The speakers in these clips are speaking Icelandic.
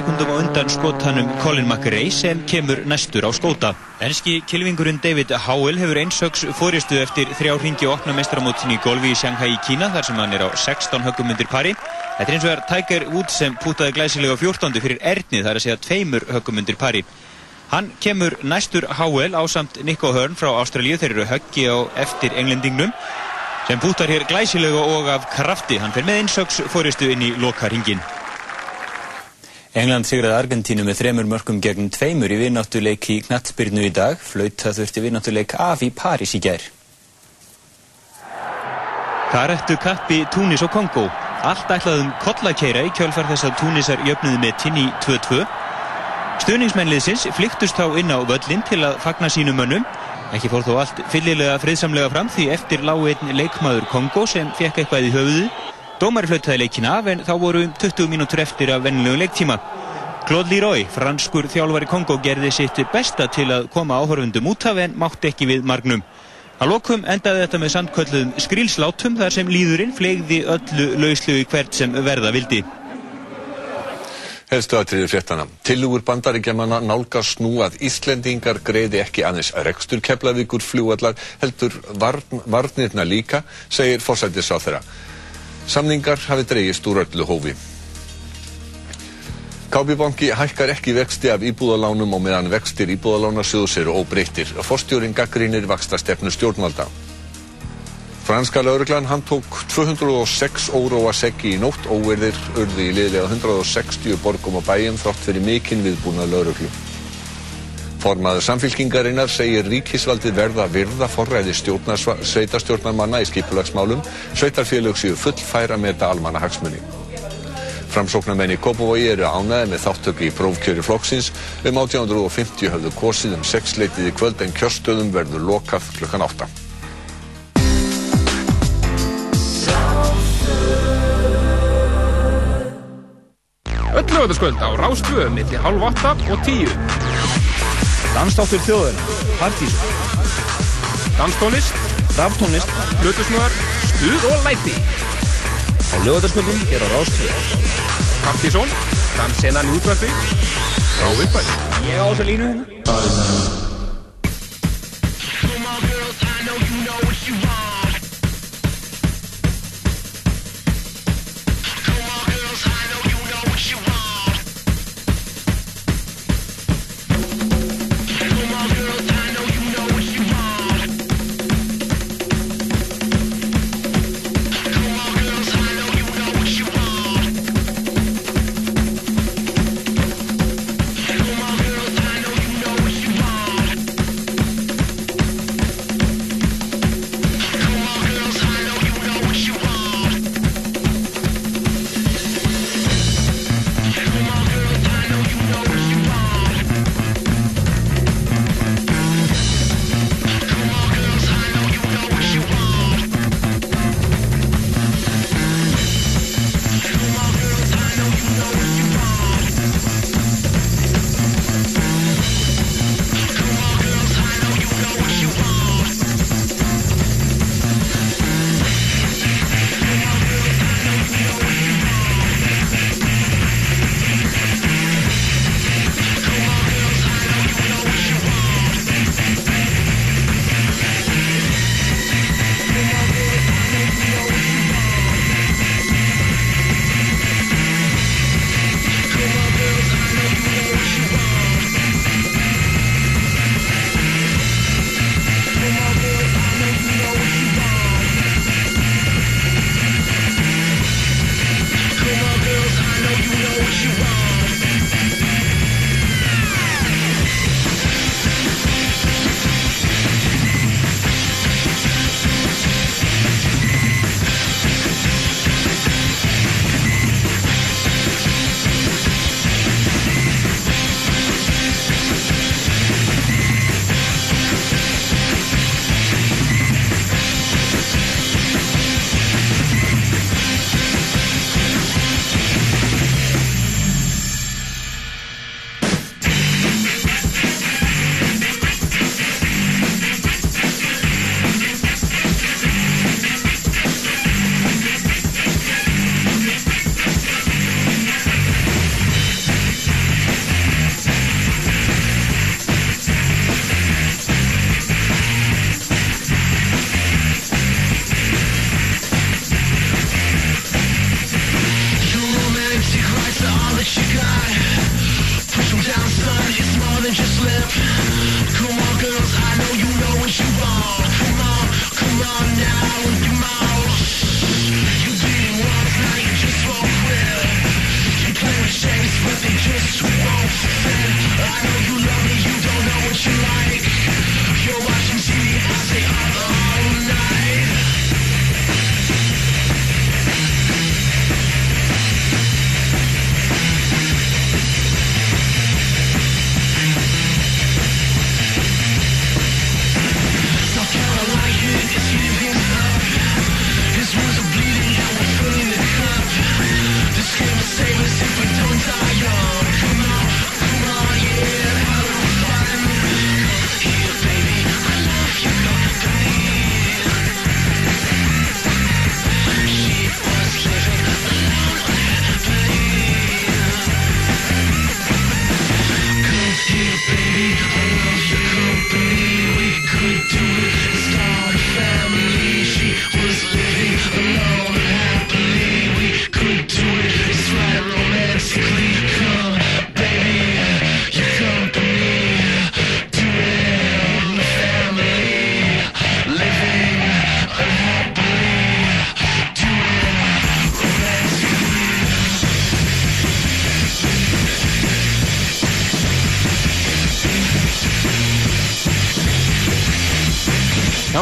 sekundum á undan skotanum Colin McRae sem kemur næstur á skóta. Enski kilvingurinn David Howell hefur einsöks fóristu eftir þrjá ringi og opna mestramótin í golfi í Shanghai í Kína þar sem hann er á 16 höggum undir pari. Þetta er eins og er Tiger Woods sem pútaði glæsilega 14. fyrir erðni þar að segja tveimur höggum undir pari. Hann kemur næstur Howell á samt Nico Hearn frá Ástralíu, þeir eru höggi á eftir englendingnum sem bútar hér glæsilega og af krafti. Hann fer með einsöks fóristu inn í lokaringin. England sigraði Argentínu með þremur mörgum gegn tveimur í vinnáttuleik í knattspyrnu í dag. Flauta þurfti vinnáttuleik af í París í gær. Þar ættu kappi Túnis og Kongo. Allt ætlaðum kollakeira í kjölfar þess að Túnisar jöfnuði með tinni 2-2. Stöðningsmennliðsins flyktust þá inn á völlin til að fagna sínum mönnum Ekki fór þó allt fyllilega friðsamlega fram því eftir lág einn leikmaður Kongo sem fekk eitthvað í höfuðu. Dómari flautaði leikin af en þá voru um 20 mínútur eftir af vennilegu leiktíma. Claude Leroy, franskur þjálfari Kongo, gerði sitt besta til að koma áhörfundum út af en mátti ekki við margnum. Að lokum endaði þetta með samkvöldum skrílslátum þar sem líðurinn flegði öllu lauslu í hvert sem verða vildi. Helstu aðtriði fréttana. Tilugur bandaríkjamanna nálgast nú að Íslendingar greiði ekki aðeins rekstur keflavíkur fljóallar heldur varn, varnirna líka, segir fórsættis á þeirra. Samningar hafi dreigist úr öllu hófi. KB-banki hækkar ekki vexti af íbúðalánum og meðan vextir íbúðalánasjóðs eru óbreyttir. Forstjórin gaggrínir vaksta stefnu stjórnvalda. Franska lauruglan hann tók 206 óróa seggi í nótt óverðir urði í liðlega 160 borgum og bæjum þrátt fyrir mikinn viðbúna lauruglu. Formaður samfélkingarinnar segir ríkisvaldi verða virða forræði sveitastjórnarmanna í skipulagsmálum. Sveitarfélög séu fullfæra með þetta almanna hagsmunni. Framsóknarmenn í Kópavogi eru ánæði með þáttöku í prófkjöri flokksins. Um 1850 höfðu korsið um sexleitið í kvöld en kjörstöðum verður lokað klukkan 8. Öll lögataskvöld á Rástvö milli halv 8 og 10. Dansdáttur þjóðurinn, partísum, Danstónlist, raftónlist, hlutusnúðar, stuð og læti. á lögataskvöldum hér á Rástvö. Partísón, dansenan í útvarpi, frá uppæð. Ég á þessa línu hérna.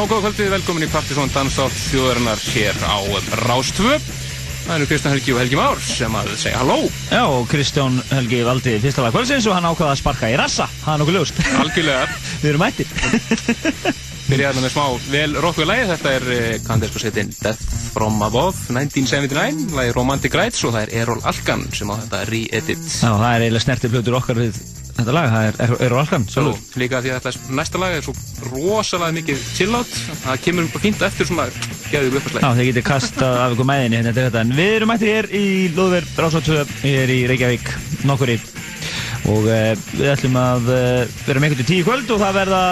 Já, góða kvöldið, velkomin í Partisón Danstátt þjóðarinnar hér á Rástvö. Það eru Kristján Helgi og Helgi Már sem að segja halló. Já, og Kristján Helgi valdi fyrsta lag kvöldsins og hann ákvaða að sparka í rassa. Það er nokkuð ljóst. Algjörlega. Við erum mættir. Byrjaði hérna með smá vel rockuð lægi. Þetta er kandinsku setin Death From Above 1979, lagi Romantic Rights og það er Errol Alkan sem á þetta re-edit. Já, það er eiginlega snertið plötur okkar við þetta lag. Það er Errol Alkan. Svo líka því að þetta næsta lag er svo rosalega mikið chill-out. Það kemur bara fínt eftir svona geðið upphersleik. Já, þeir getið kastað af ykkur mæðinni hérna eftir þetta. En við erum mættir hér í Lóðverð Rásáttöðu, hér í Reykjavík, nokkur í. Og uh, við ætlum að uh, vera með einhvern til tíu kvöld og það verða,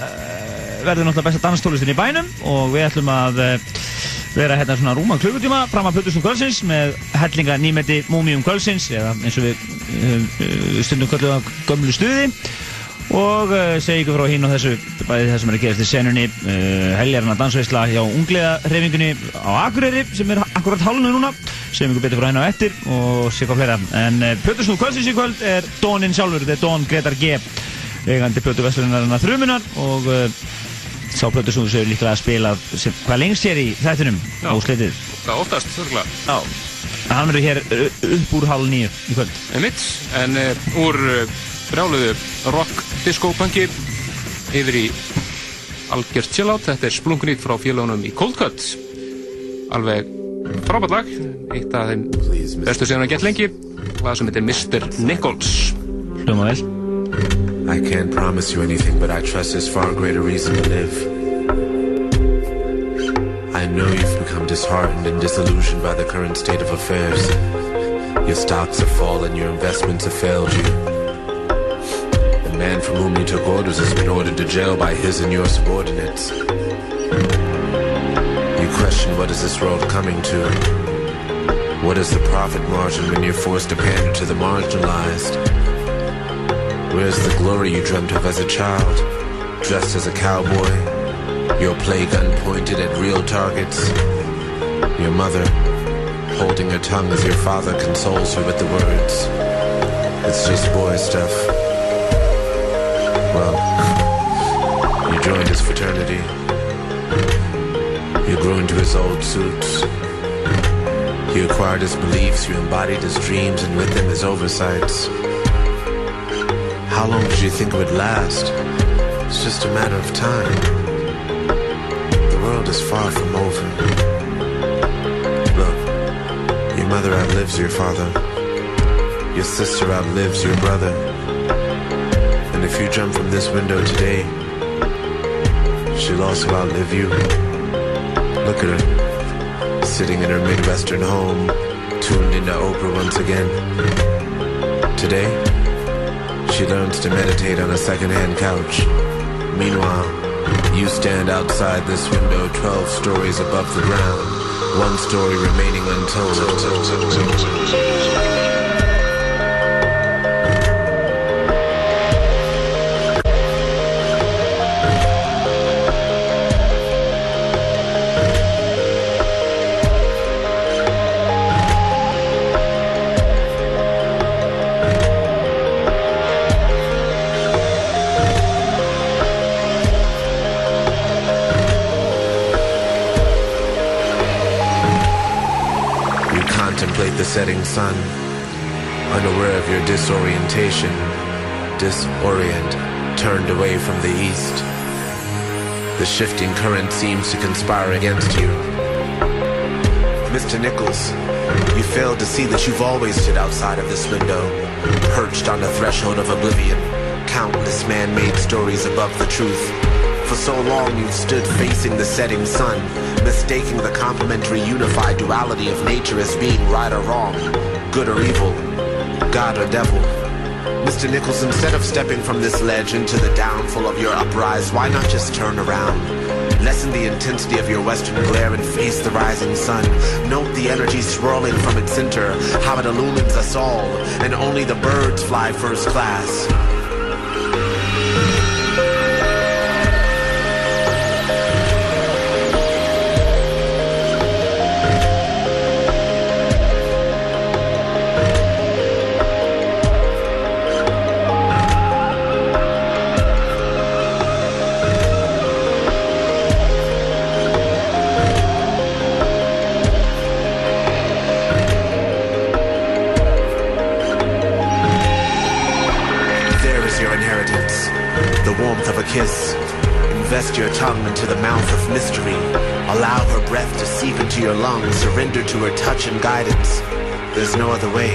uh, verður náttúrulega besta danstólistin í bænum og við ætlum að vera hérna svona rúma klukkutíma fram að Plutusnum kvöldsins með hellinga nýmeti múmium kvöldsins eða eins og við stundum kvöldu á gömlu stuði og uh, segja ykkur frá hín og þessu bæði það sem er að gerast í senunni uh, helgarna dansveisla hjá unglega reyfingunni á Akureyri sem er akkurat hálunu núna. Segjum ykkur betur frá henn á eftir og sé hvað fleira. En uh, Plutusnum kvöldsins í kvöld er Dónin sjálfur, þetta er Dón Gretar G eigandi Plutu Veslurinnarinnar þrjumunar og sá þú séu líklega að spila sem, hvað lengst sér í þættinum á slitið Það oftast. Já, hann verður hér upp úr hálf nýju í kvöld Brjáluðu rock disco punki yfir í algjört chillout. Þetta er splunkunýtt frá félagunum í Cold Cut. Alveg frábært lag, eitt af þeim bestu síðan að gett lengi. Lag sem heitir Mr. Nichols. Hljóma vel I can't promise you anything, but I trust there's far greater reason to live. I know you've become disheartened and disillusioned by the current state of affairs. Your stocks have fallen, your investments have failed you. The man from whom you took orders has been ordered to jail by his and your subordinates. You question what is this world coming to? What is the profit margin when you're forced to pander to the marginalized? Where's the glory you dreamt of as a child? Dressed as a cowboy, your play gun pointed at real targets. Your mother holding her tongue as your father consoles her with the words. It's just boy stuff. Well, you joined his fraternity. You grew into his old suits. You acquired his beliefs, you embodied his dreams, and with them his oversights. How long did you think it would last? It's just a matter of time. The world is far from over. Look, your mother outlives your father. Your sister outlives your brother. And if you jump from this window today, she'll also outlive you. Look at her, sitting in her Midwestern home, tuned into Oprah once again. Today, she learns to meditate on a secondhand couch. Meanwhile, you stand outside this window 12 stories above the ground, one story remaining untold. Setting sun. Unaware of your disorientation, disorient, turned away from the east. The shifting current seems to conspire against you. Mr. Nichols, you failed to see that you've always stood outside of this window, perched on the threshold of oblivion, countless man-made stories above the truth. For so long you've stood facing the setting sun, mistaking the complementary unified duality of nature as being right or wrong, good or evil, God or devil. Mr. Nichols, instead of stepping from this ledge into the downfall of your uprise, why not just turn around? Lessen the intensity of your western glare and face the rising sun. Note the energy swirling from its center, how it illumines us all, and only the birds fly first class. Tongue into the mouth of mystery. Allow her breath to seep into your lungs. Surrender to her touch and guidance. There's no other way.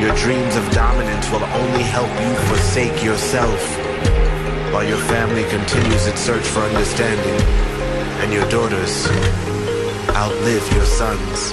Your dreams of dominance will only help you forsake yourself. While your family continues its search for understanding, and your daughters outlive your sons.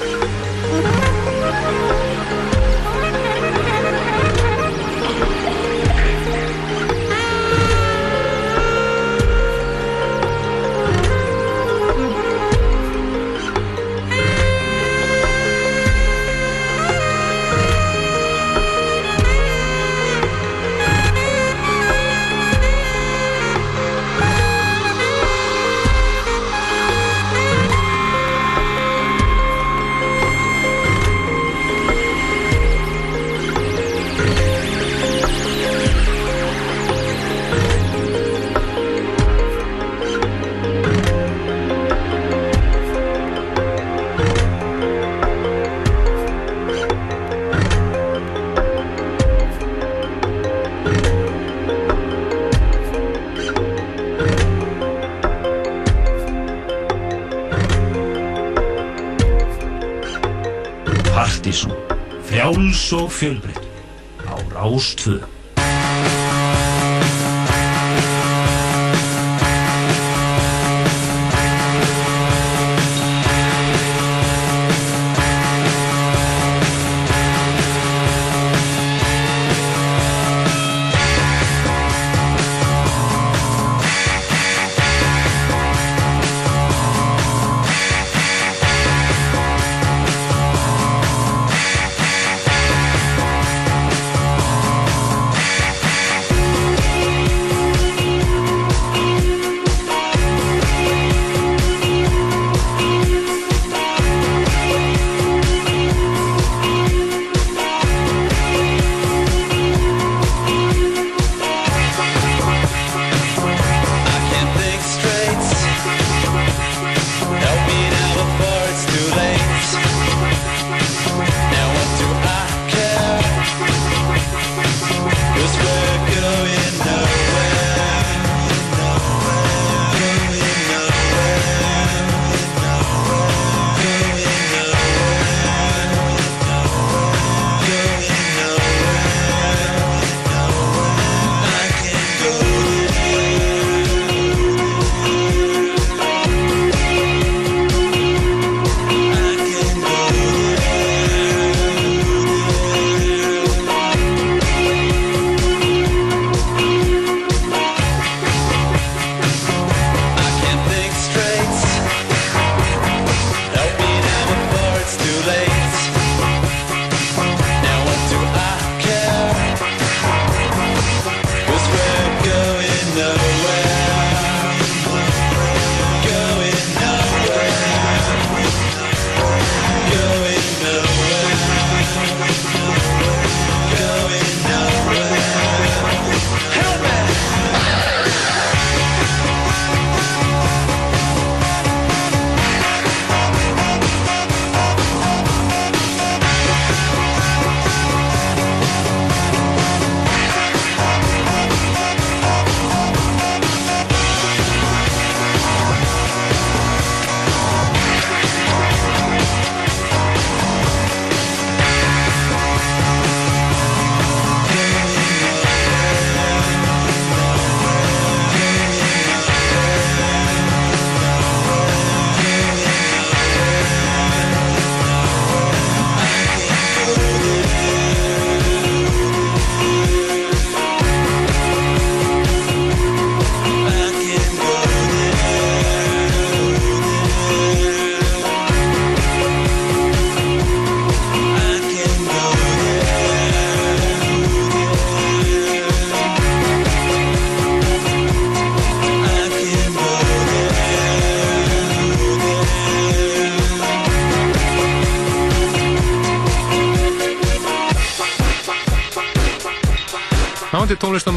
Fjölbreytt á Rástvö.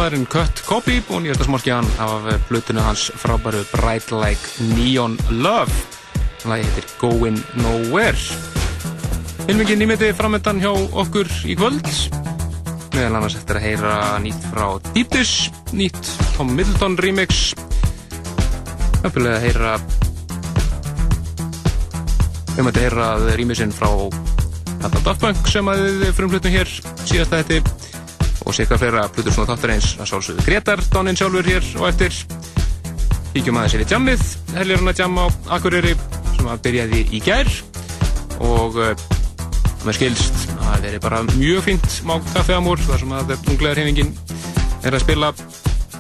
Tónlistamæðurinn Cut Copy og nýjasta smorki hann af blutinu hans frábæru Bright Like Neon Love. Lagi heitir Going Nowhere. Hilmingin nýmiti framöndan hjá okkur í kvöld. Meðal annars eftir að heyra nýtt frá Deep Dish, nýtt Tom Middleton remix. Öfnilega að heyra við möttum að heyra remixin frá Daft Punk sem að við frumflutum hér síðasta þetta og sér flera plutur svona þáttar eins að sálsögðu Gretar, Dónin sjálfur hér og eftir. Kíkjum aðeins yfir jammið helgar hann að jamma á Akureyri sem að byrjaði í gær. Og uh, með skilst að það veri bara mjög fint mátt kaffeamúr þar sem að unglegar hefingin er að spila.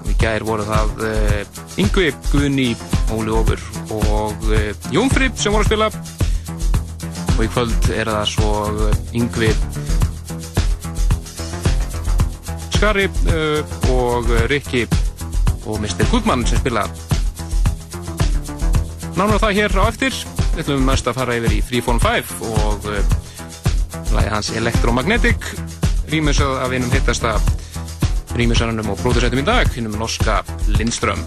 Og í gær voru það uh, Yngvi, Guðni, Óli Ófur og uh, Jónfrip sem voru að spila. Og í kvöld er það svo Yngvi Skari uh, og Rikki og Mr. Goodman sem spila nánar það hér á eftir við ætlum mest að fara yfir í Freeform 5 og uh, lagi hans Electromagnetic rýmisöð af einum hittasta rýmisöðanum og pródusætum í dag hinnum norska Lindström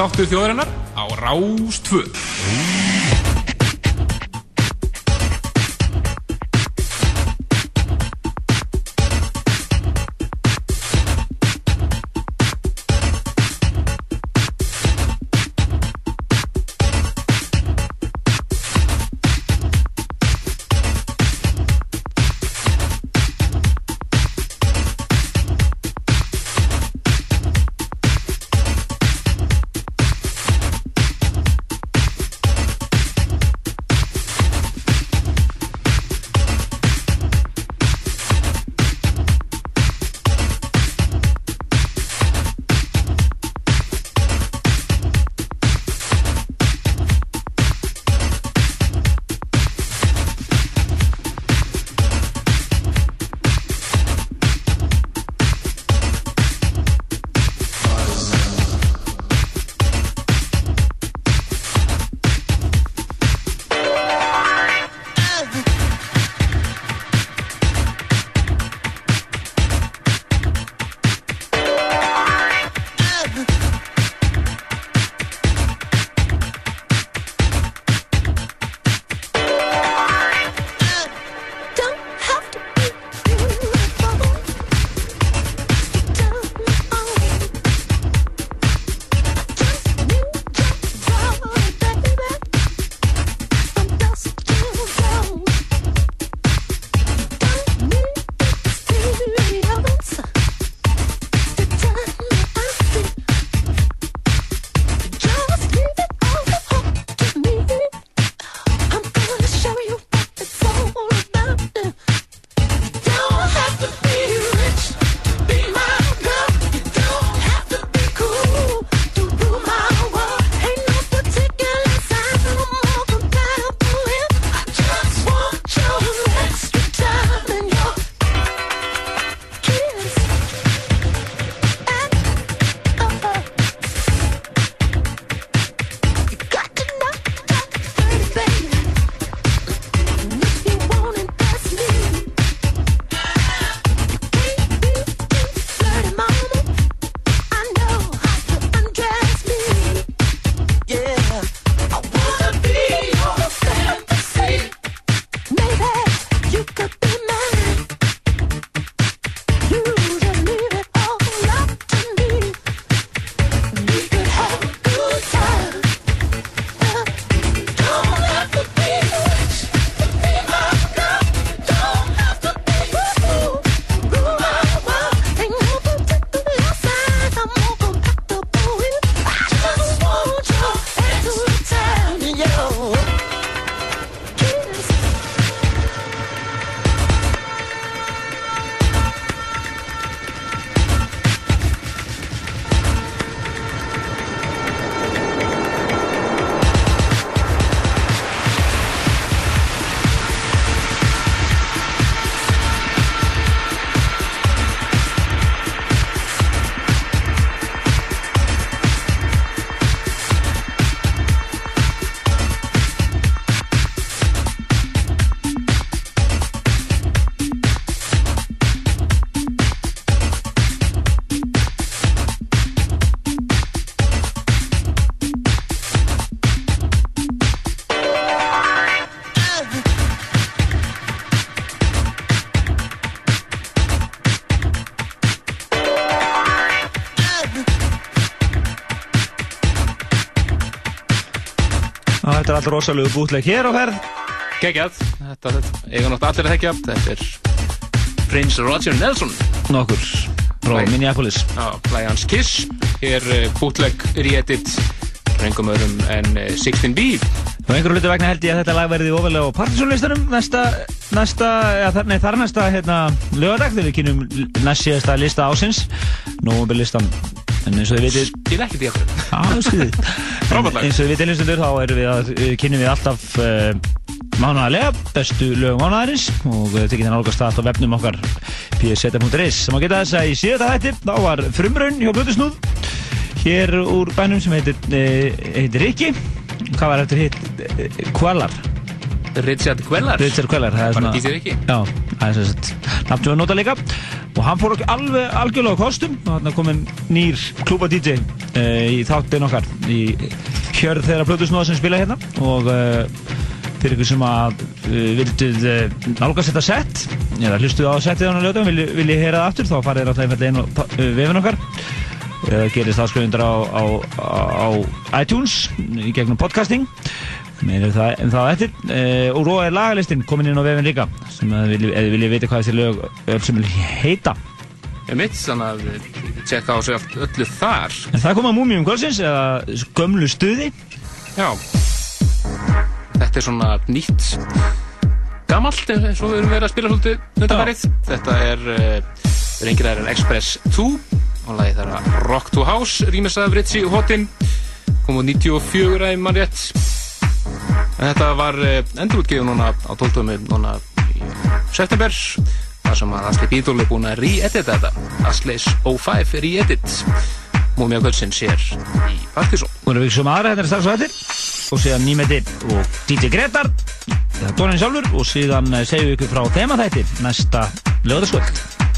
dansþáttur þjóðarinnar á Rás 2. Þetta er alltaf rosalegu bútleik hér á ferð. Geggjað, þetta eiga nátt allir að þekja. Þetta er Prince Roger Nelson. Nokkur frá. Minneapolis. Já, Lægi hans Kiss. Hér bútleg re-edit reyngum öðrum en eh, 16B. Og einhverju hluti vegna held ég að þetta lag verði ofalega á Partisanlistanum næsta, næsta, eða nei þar næsta hérna lögadag þegar við kynum næst síðasta lista ásins, Nóvemberlistan. En eins og þið vitið, Ég ekki því okkur. Já, skriðið. Frábært. Eins og við vitið hlustundur, þá erum við að, eh, kynnum við alltaf uh, mánaðarlega, bestu lögum mánaðarins og uh, þið getið nálgast það á vefnum okkar pseta.is. Sem að geta þess að í síðasta hætti, þá var frumraun hjá Blutusnúð, hér úr bænum sem heitir, uh, heitir Rikki. Hvað var eftir hitt? Kvalar. Richard Quellar. Richard Queller, það er Bara svona... DJ Rikki. Já, það er sem við nota líka. Og hann fór okkur alveg algjörlega á kostum og hann er komin nýr klúba DJ í þáttinn okkar í hjörð þeirra plötusnóða sem spila hérna. Og uh, fyrir ykkur sem að uh, vilduð nálgast þetta sett eða hlustuð á settið á hann lögum, vilji, vilji heyra það aftur þá farið þér alltaf inn á uh, vefin okkar. Eða gerist afskrifundar á, á, á iTunes í gegnum podcasting. Meira um það, en það eftir. Uh, og róa er lagalistin komin inn á vefin líka sem að vilji, eða vilji vita hvað þessi lög öll sem vil heita mitt, þannig að við tjekka á sig allt öllu þar. en það kom að Múmium kvöldsins eða gömlu stuði Já. Þetta er svona nýtt gamalt eins og við erum verið að spila svolítið undanfærið. Þetta er uh, reyngir en Express 2 og lagi þar að Rock to House rýmis af Ritchie Hotin kom á 94 að mann rétt en þetta var uh, endurútgefið núna á 12. núna í september þar sem að Asli Bídól er búin að re-edita þetta. Asleis 05 re-edit. Múmia Kvöldsins hér í Partísson og erum við sem aðra þetta er strax á eftir. Og síðan Nýmeti og DJ Gretar Dónin sjálfur. Og síðan eh, segjum við ykkur frá þemaþætti næsta lögðarskvöld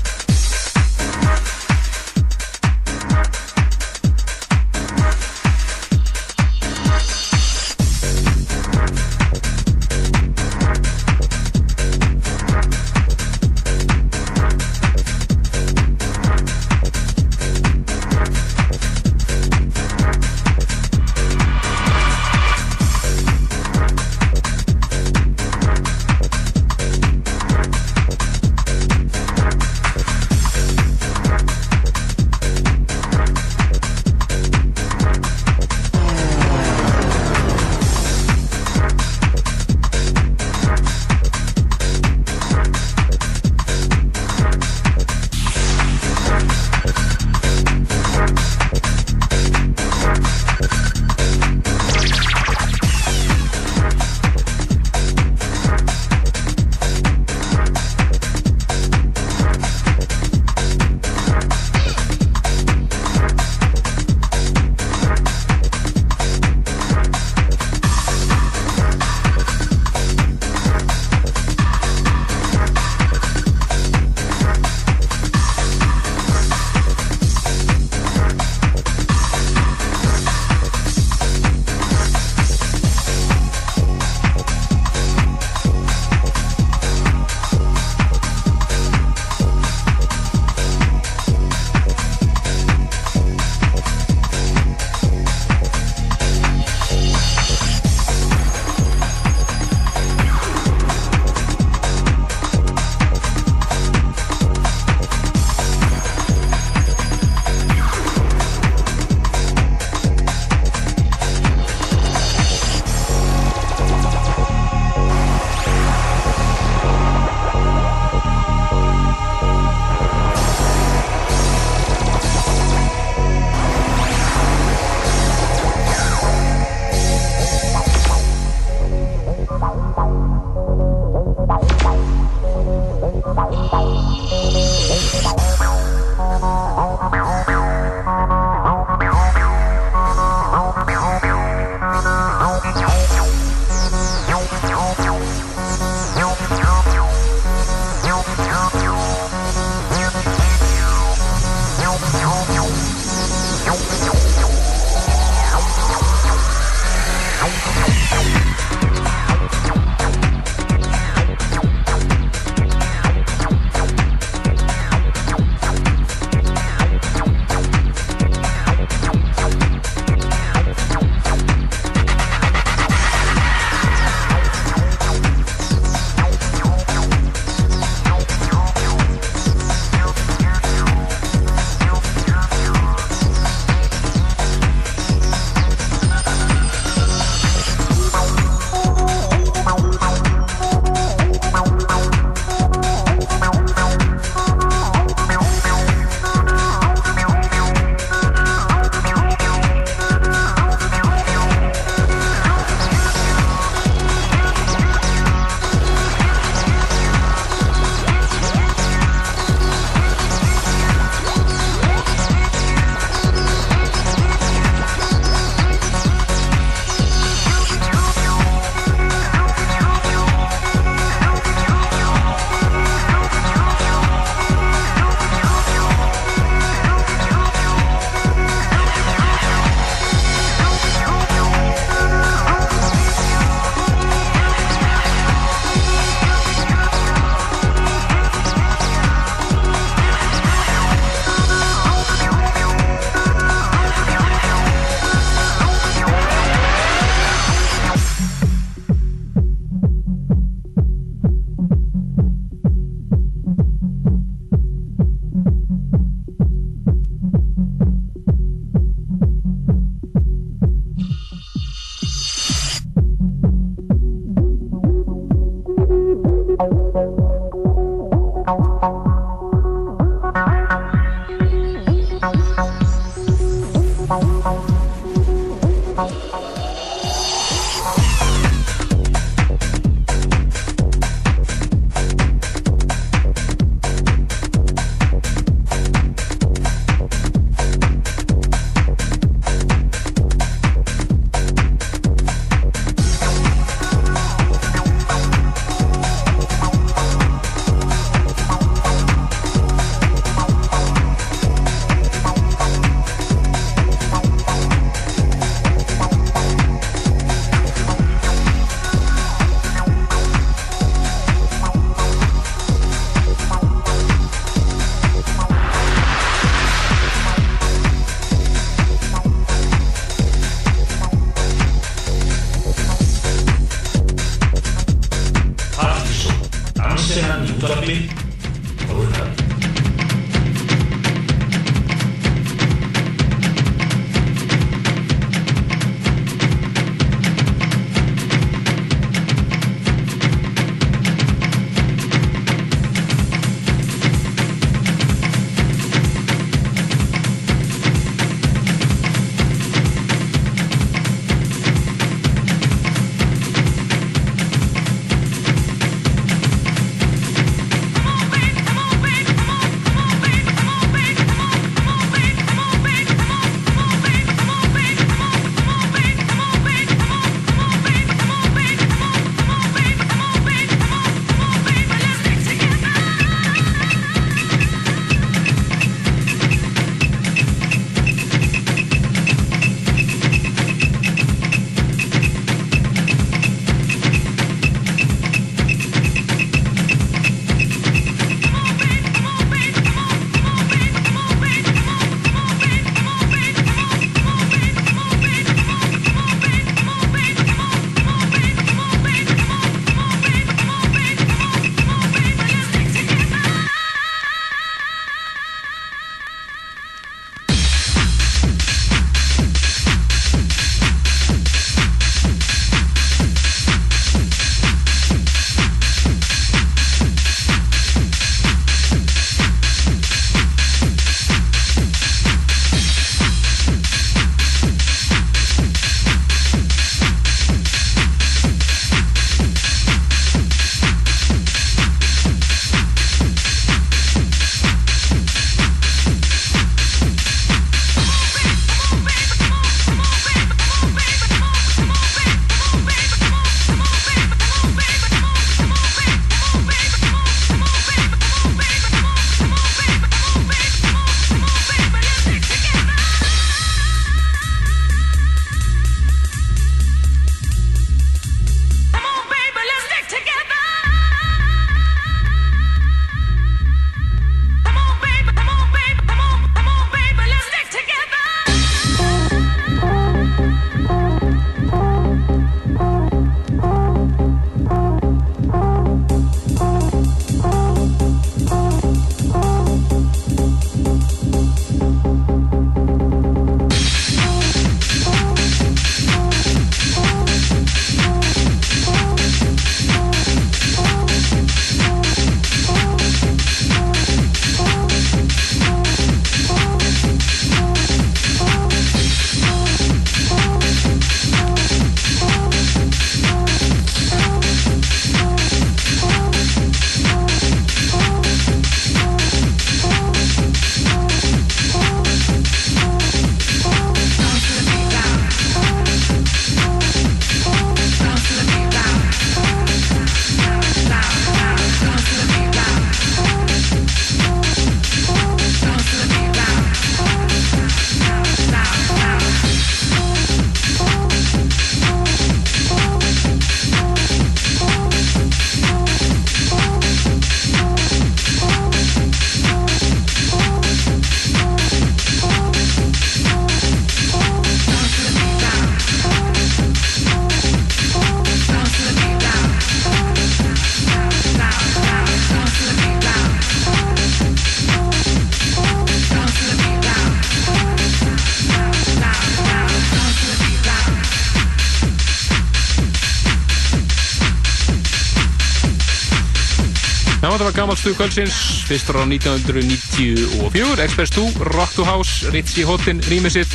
þetta var gammal stuð kvöldsins, fyrst frá 1994, Express 2, Rock to House, Ritchie Houghton, rýmisitt,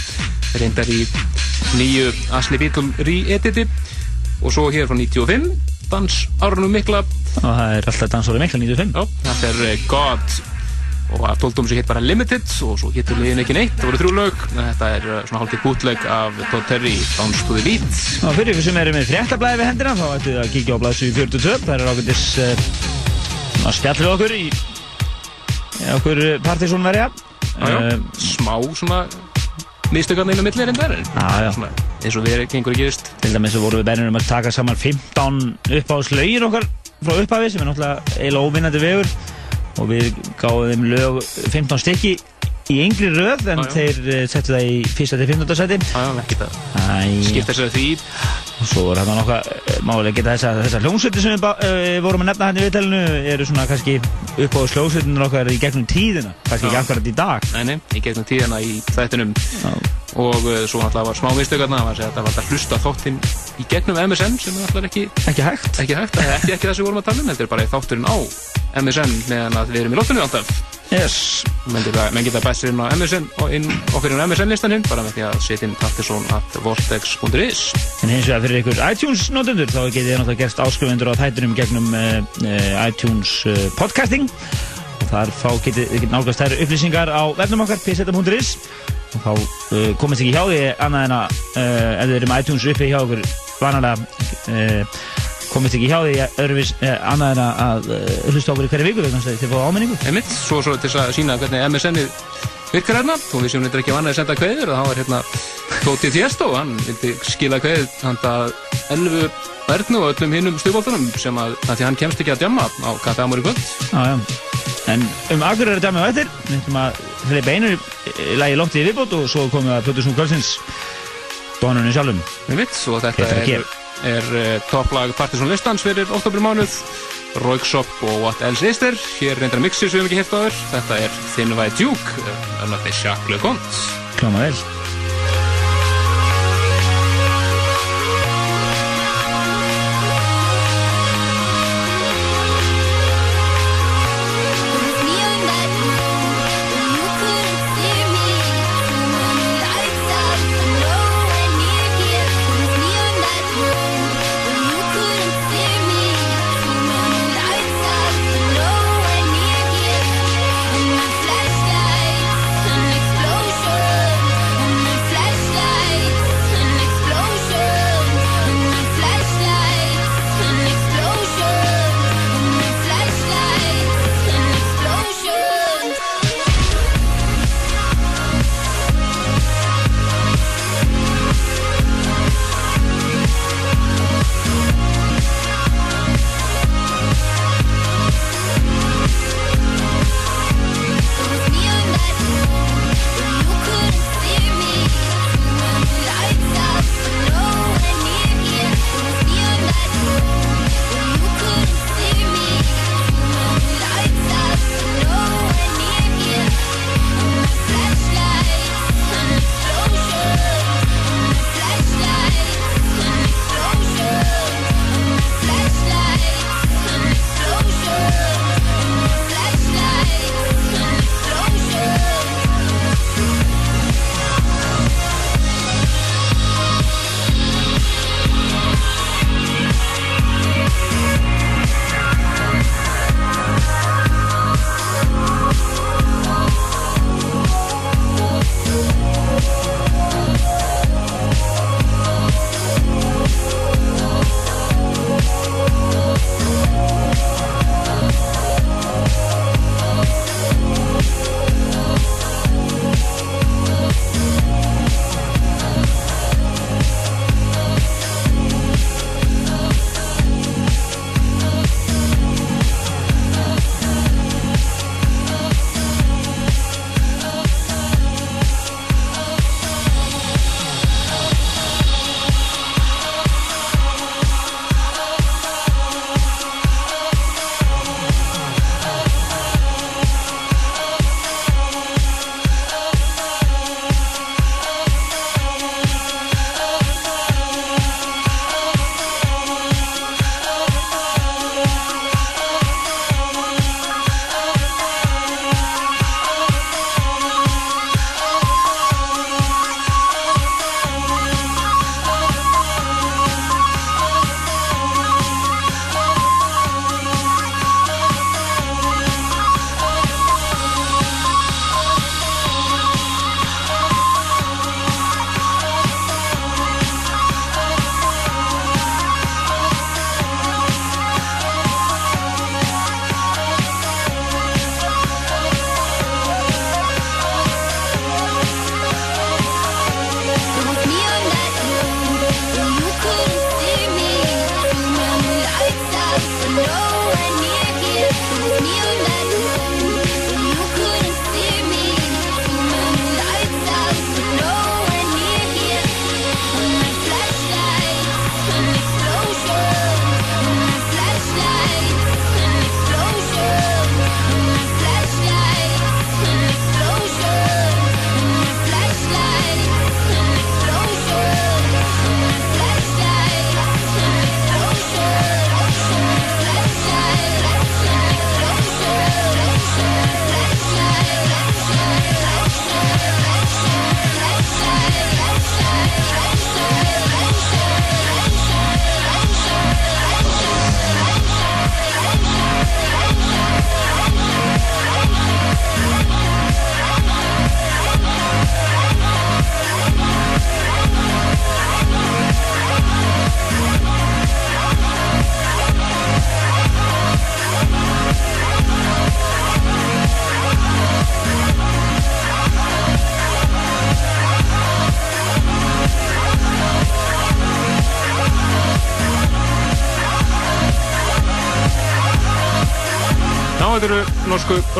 reyndar í nýju Asli Beatle re-editi og svo hér frá 95, Dans Árnum Mikla. Og það er alltaf dansórið mikla 95. Já, þetta er eh, God og að tóldum sem hitt bara Limited og svo hittur liðin ekki neitt, það voru þrjú lög, þetta er eh, svona hálfgeir bútleg af Todd Terry, Dance to the Beat. Og fyrir ykkur sem eru með fréttablaði við hendina, þá ættu þið að kíkja á blaðsug 42. Það er ákveldis að spjallið okkur í okkur partysónverja. Já, já, smá svona mistökarna inn á milli er einn verður. Eins og við erum að gerist. Til dæmis svo vorum við bennir um að taka saman 15 uppáðslögin okkar frá upphafi sem er náttúrulega eiginlega óvinnandi vegur og við gáðum þeim lög 15 stykki í yngri röð en Já, já. þeir uh, settu það í fyrsta til 15. seti. Skipta sér því. og svo er hann nokkað málega geta þessa, þessa hljómsveitir sem við uh, vorum að nefna hann í viðtælinu eru svona kannski uppáðs hljómsveitinur okkar í gegnum tíðina, kannski ekki Já. akkurat í dag. Nei, nei, í gegnum tíðina í þættinum Já. Og uh, svo náttúrulega var smá mistökarna það var að þetta var að hlusta þáttinn í gegnum MSN sem er náttúrulega ekki, Ekki hægt. ekki hægt ekki, ekki það sem við vorum að tala um, er bara þátturinn á MSN meðan að við erum í loftinu alltaf Yes. menn geta, menn geta bæst sér inn á MSN og inn, okkur inn á MSN listan hinn bara með því að setja inn Tattisson at vortex.is En hins vegar fyrir ykkur iTunes-notendur þá getið þið náttúrulega gerst áskrifundur á þættinum gegnum uh, uh, iTunes uh, podcasting þar fá getið þið nálgast þær upplýsingar á vefnum okkar pseta.is og þá uh, komist ekki hjá því annað en að uh, ef þið eru með iTunes uppi hjá okkur vanalega uh, komist ekki hjá því öðruvís, uh, annað en að, að hlusta okkur í hverju viku vegna þess að þið fá áminningu. Einmitt, svo svo til að sína hvernig MSN-ið virkar hérna. Og við séum þetta ekki vannað að senda kveður og þá er hérna Tóti Tiesto, hann vildi skila kveð handa 11 verðnu og öllum hinnum stugboltunum sem að, að því hann kemst ekki að djamma á Kaffi Amor í kvöld. En um akkur er þetta með eftir, við ætlum að hleypa einu í lagi lótt í viðbót og svo komum við að Plutusnú kvöldsins Dónunni sjálfum. Einmitt, og þetta er, G. er uh, topplag Partisan listans fyrir oktober mánuð Roykshop og What Else Is There hér reyndar mixir sem við hefum ekki hirt áður þetta er Thin White Duke önnað þeir Jacques Leconte Klóma vel.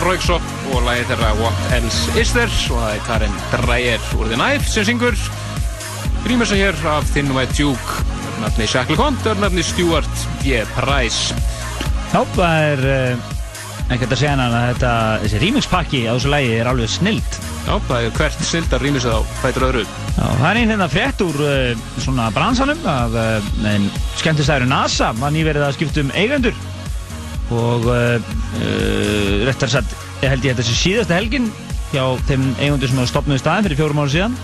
Rauksop og lagið þeirra What Else Is There? Og það er Karin Dreyer úr The Knife sem syngur. Grímessa hér af Thin White Duke nafni Shackle Hunt og nafni Stuart G. Price. Já, það er uh, ekkert að segja hann að þetta, þessi remixpakki á þessu lægi er alveg snilt. Já, það er hvert snildar rýmis á fætur öðru. Já, það er einn hérna frétt úr uh, svona bransanum að uh, skemmtistæður NASA var nýverið að skipta um eigendur og uh, uh, réttar satt, held ég að þessi síðasta helgin hjá þeim eigendur sem hafa stopnað í staðin fyrir fjórum ára síðan.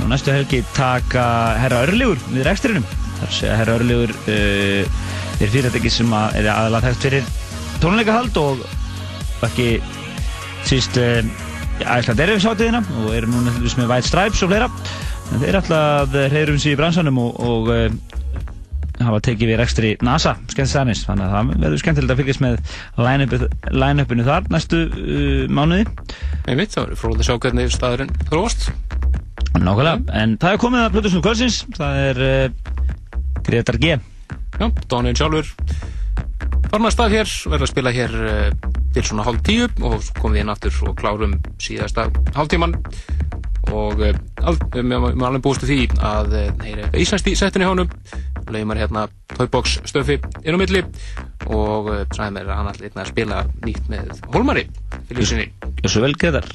Og næstu helgi taka herra Örlegur við reksturinnum þar sé að herra Örlegur uh, er fyrirtæki sem að er aðalega þekkt fyrir tónleikahald og ekki síst uh, ætla derfisáttiðina og eru núna með White Stripes og fleira. En þeir ætla að reyðrum sér í bransanum og, og hafa tekið við rekstri NASA skemmtistæðanis þannig að það verður skemmtilegt að fylgjast með line-upinu line þar næstu uh, mánuði Einmitt, það verður fróðið að sjá hvernig staðurinn þróast Nákvæmlega, en það er komið að Plutusnum Kvölsins það er uh, Gretar G Já, Dónin sjálfur farin að stað hér, verður að spila hér uh, til svona hálf tíu og svo komum við inn aftur og klárum síðasta hálftíman og uh, við erum alveg búist því að heyri uh, ísænst í settinu hjá maður hérna Toybox stöfi inn á milli og uh, sæðum við að hann allir að spila nýtt með Holmari fyrir sinni. Svo vel Gretar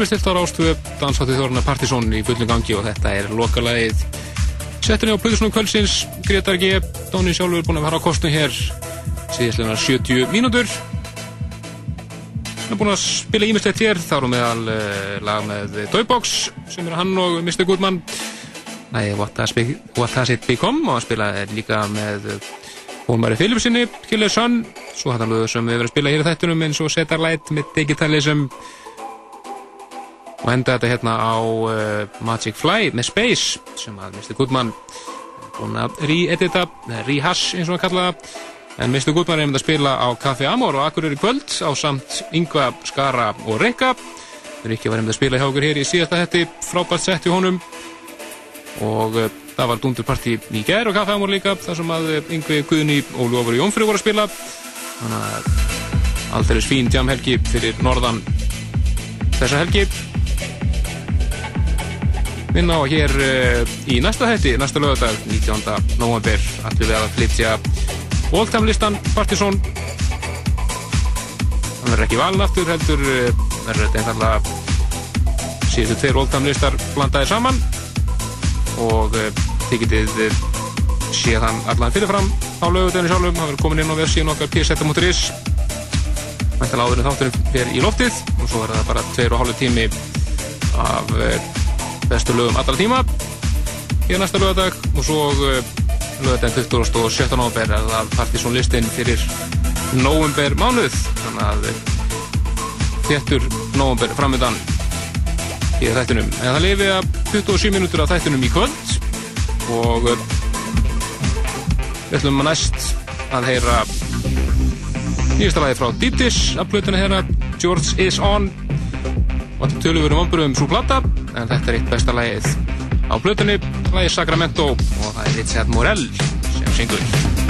tímistilt á Rástvö dansháttið þorna Partizón í fullum gangi og þetta er lokalagið. Settinni á Plöðursnum kvöldsins Gretar G. Dóni sjálfur búin að vera á kostinu hér síðastlega 70 mínútur. Hann er búin að spila ímislegt hér þá erum við al uh, lag með Toybox sem er hann og Mr. Goodman. Nei, What Has, Be What Has It Become? Og hann spila líka með Hólmari Philipsinni, Killer Sun. Svo hættan lögur sem við verðum að spila hér í þættunum eins og Setar Light með Digitalism og enda þetta hérna á uh, Magic Fly með Space sem að Mr. Goodman búin að re-edita, rehash eins og að kalla það en Mr. Goodman er með að spila á Café Amor og Akureyri kvöld á samt Yngva, Skara og Rikka Rikki var með að spila hjá okkur hér í síðasta hætti frábært sett í honum og uh, það var dundurparti í gerð og Café Amor líka þar sem að Yngvi, Guðni og Lofur Jónfrið voru að spila þannig að alltaf er svín jamhelgi fyrir norðan þessa helgi. Vinna á hér uh, í næsta hætti, næsta lögadag 19. november, allir við að flytja Oldham-listan Partizón. Hann verður ekki valin aftur heldur uh, verður þetta einfallega síðustu tveir Oldham-listar blandaði saman. Og uh, þið getið séð hann allan fyrirfram á löguteginu sjálfum, hann verður komin inn á versiðin okkar pseta.is mættilega áður en þátturinn fyrir í loftið og svo er það bara tveir og hálfu tími af bestu lögum allra tíma í næsta lögadag og svo lögadaginn 20. og 17. november er það Partizón listin fyrir november mánuð þannig að þettur november framöndan í þættunum en það lifi að 27 minútur af þættunum í kvöld og við ætlum að næst að heyra nýjasta lagi frá Deep Dish af blötunni hérna George is on. Tölur verið vonbúrum svo platta en þetta er eitt besta lagið á blötunni lagið Sacramento og það er Richard Morell sem syngur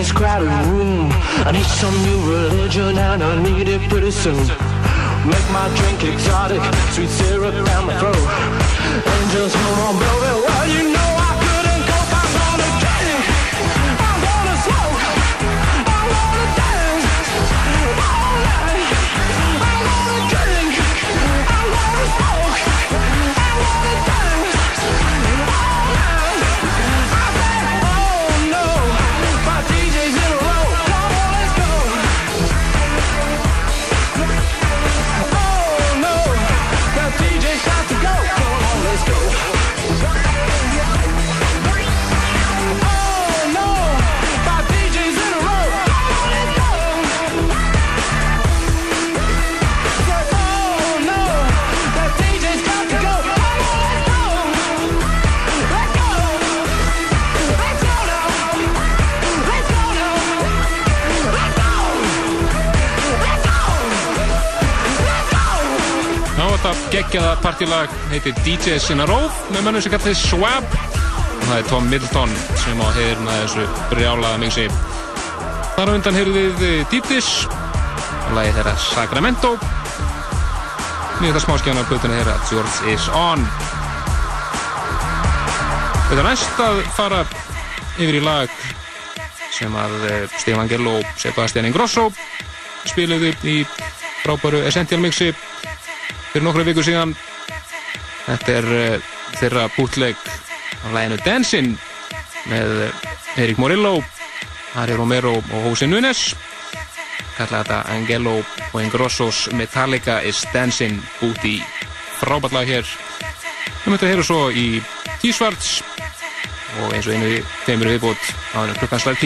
this crowded room. I need some new religion and I need it pretty soon. Make my drink exotic, sweet syrup down my throat. Angels, come on, baby, while you geggjaða partílag heitir a Row með mönnum sem kallar þið Swab og það er Tom Middleton sem á heyrna þessu brjálaða mixi. Þar á undan heyrðu við eh, Deep Dish og lagi þeirra Sacramento. Nýjasta smáskjána plötuna þeirra George is on. Þetta er næst að fara yfir í lag sem að eh, Stefan Gell og Sebastian Ingrosso spiluðu í frábæru Essential mixi fyrir nokkru viku síðan þetta er uh, þeirra bútleg af læginu Dancing með uh, Erik Morillo Harry Romero og Jose Nunes kalla þetta Angelo og Ingrossos Metallica is Dancing. Út í frábætlag hér. Við möttum að heyra svo í T-Svarts og eins og einu þeimur viðbútt á klukkan slag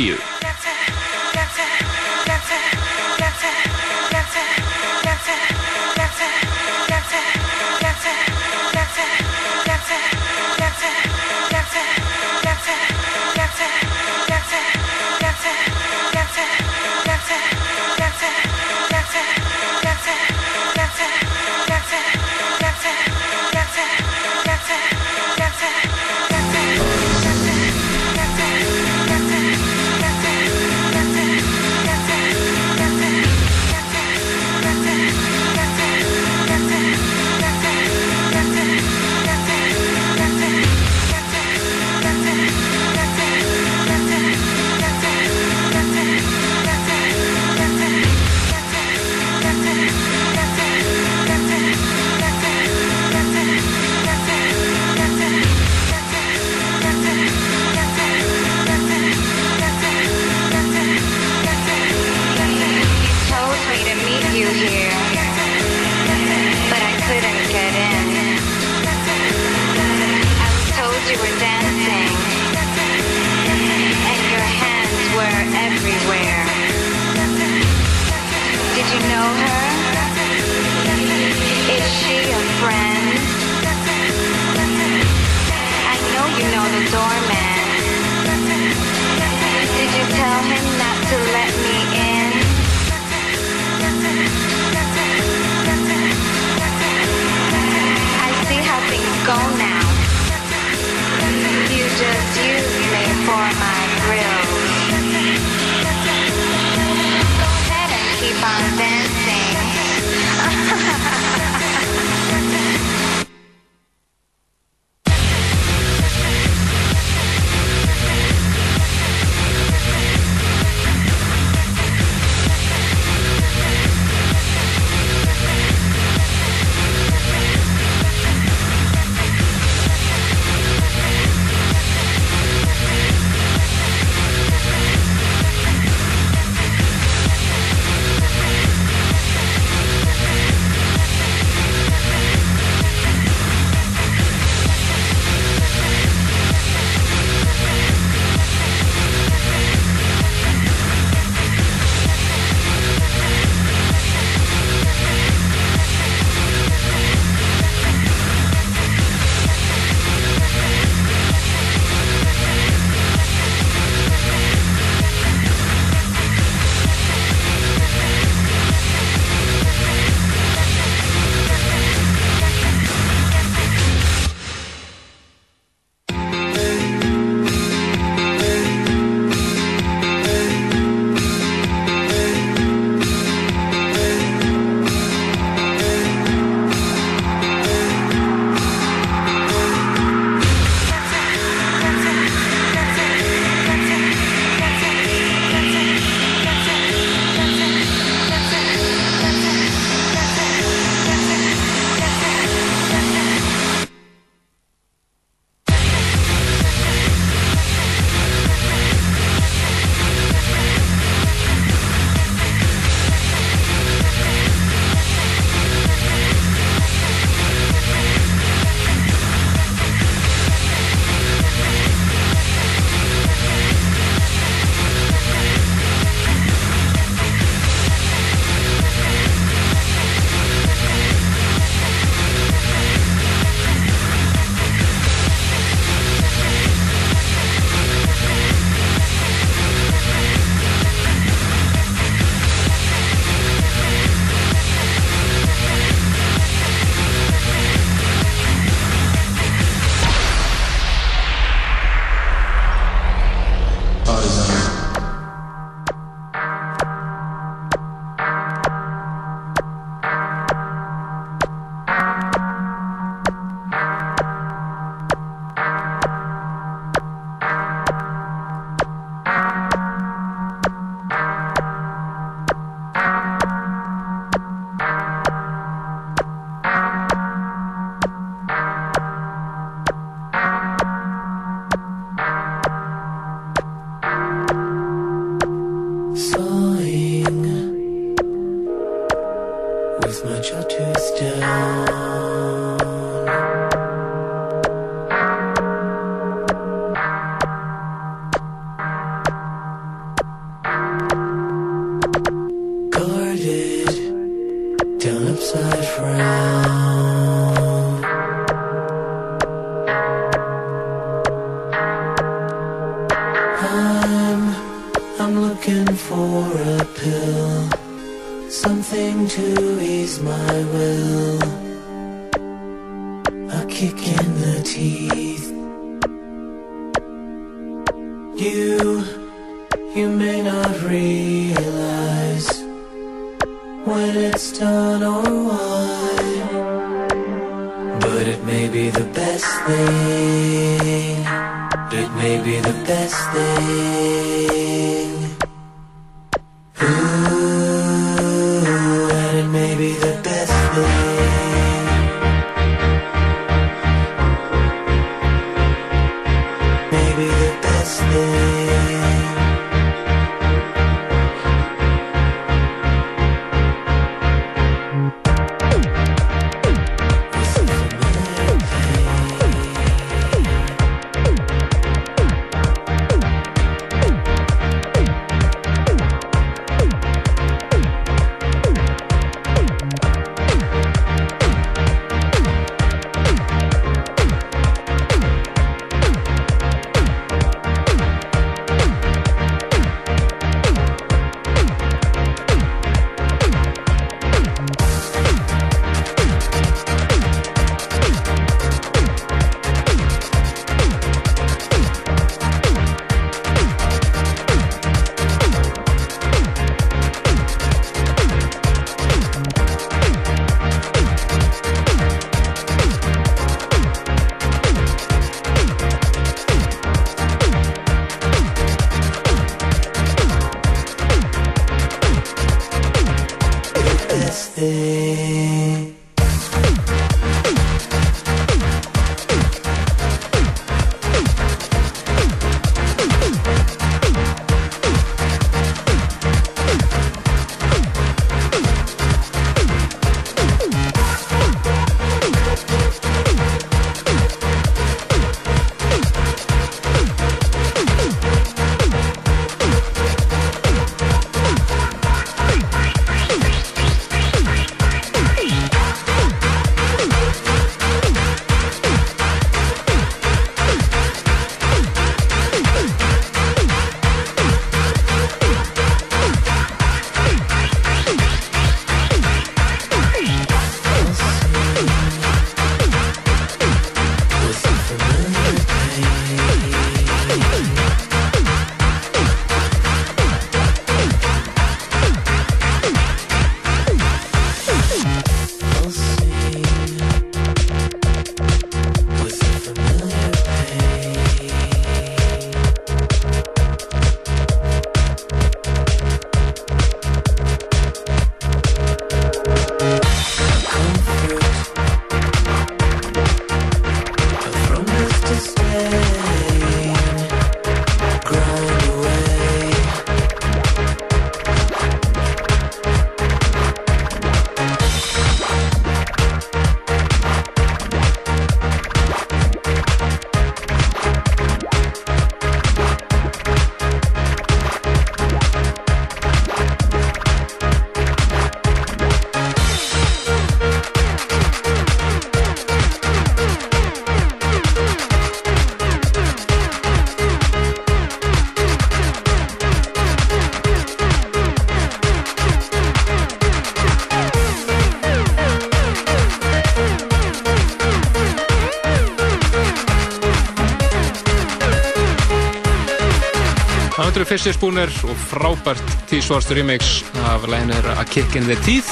Fisher Spooner og frábært T-Swarst remix af læginu þeirra A Kick in the Teeth.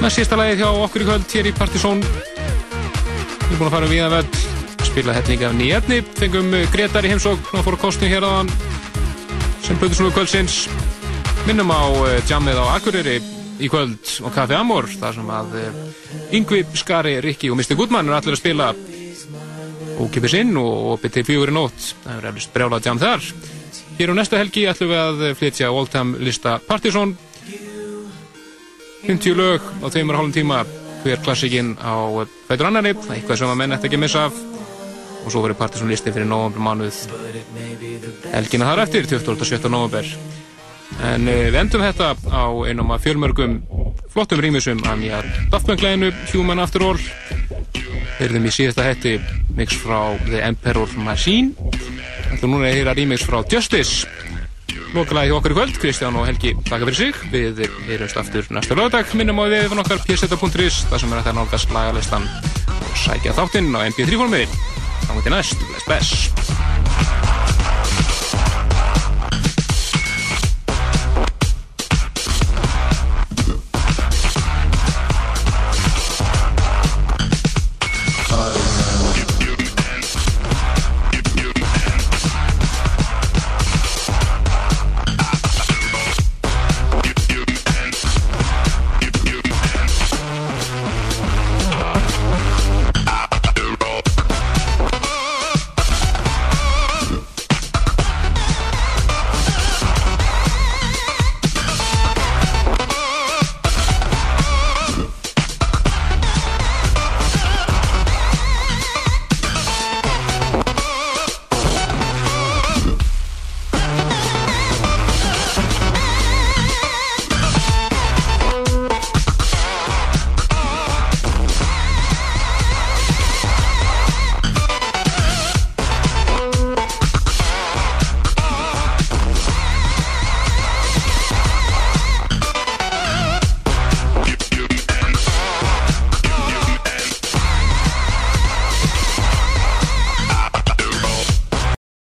Með sísta lægið hjá okkur í kvöld hér í Partizón. Við erum búin að fara um viða völl spila hellinga af nýjarni fengum Gretar í heimsókn og fóru kostinu hér aðan sem Plutusnúi kvöldsins. Minnum á eh, jammið á Akureyri í kvöld og Kaffi Amor þar sem að eh, Yngvi, Skari, Rikki og Mr. Goodman eru allir að spila. Ókipis inn og til fjögur í nótt. Er eflust brjálað jam þar. Hér á næstu helgi ætlum við að flytja Oldham lista Partizón. 50 lög á tveimur hálfum tíma hver klassikinn á fætur annari. Eitthvað sem að menn ætti ekki missa af. Og svo verður Partizón listi fyrir november mánuð helgina þar eftir, 27. november. En uh, við endum þetta á einum af fjölmörgum flottum rýmisum að nýja Daftbankleginu Human After All. Þeirðum í síðasta hætti mix frá The Emperor Machine. Þetta núna að heyra remix frá Justice. Lokalagi okkar í kvöld, Kristján og Helgi taka fyrir sig, við erum aftur næsta lögadag, minnum á við við okkar pseta.is, það sem er að það nálgast lagalistan og sækja þáttinn á mp3 formið þá mútið næst, bless bless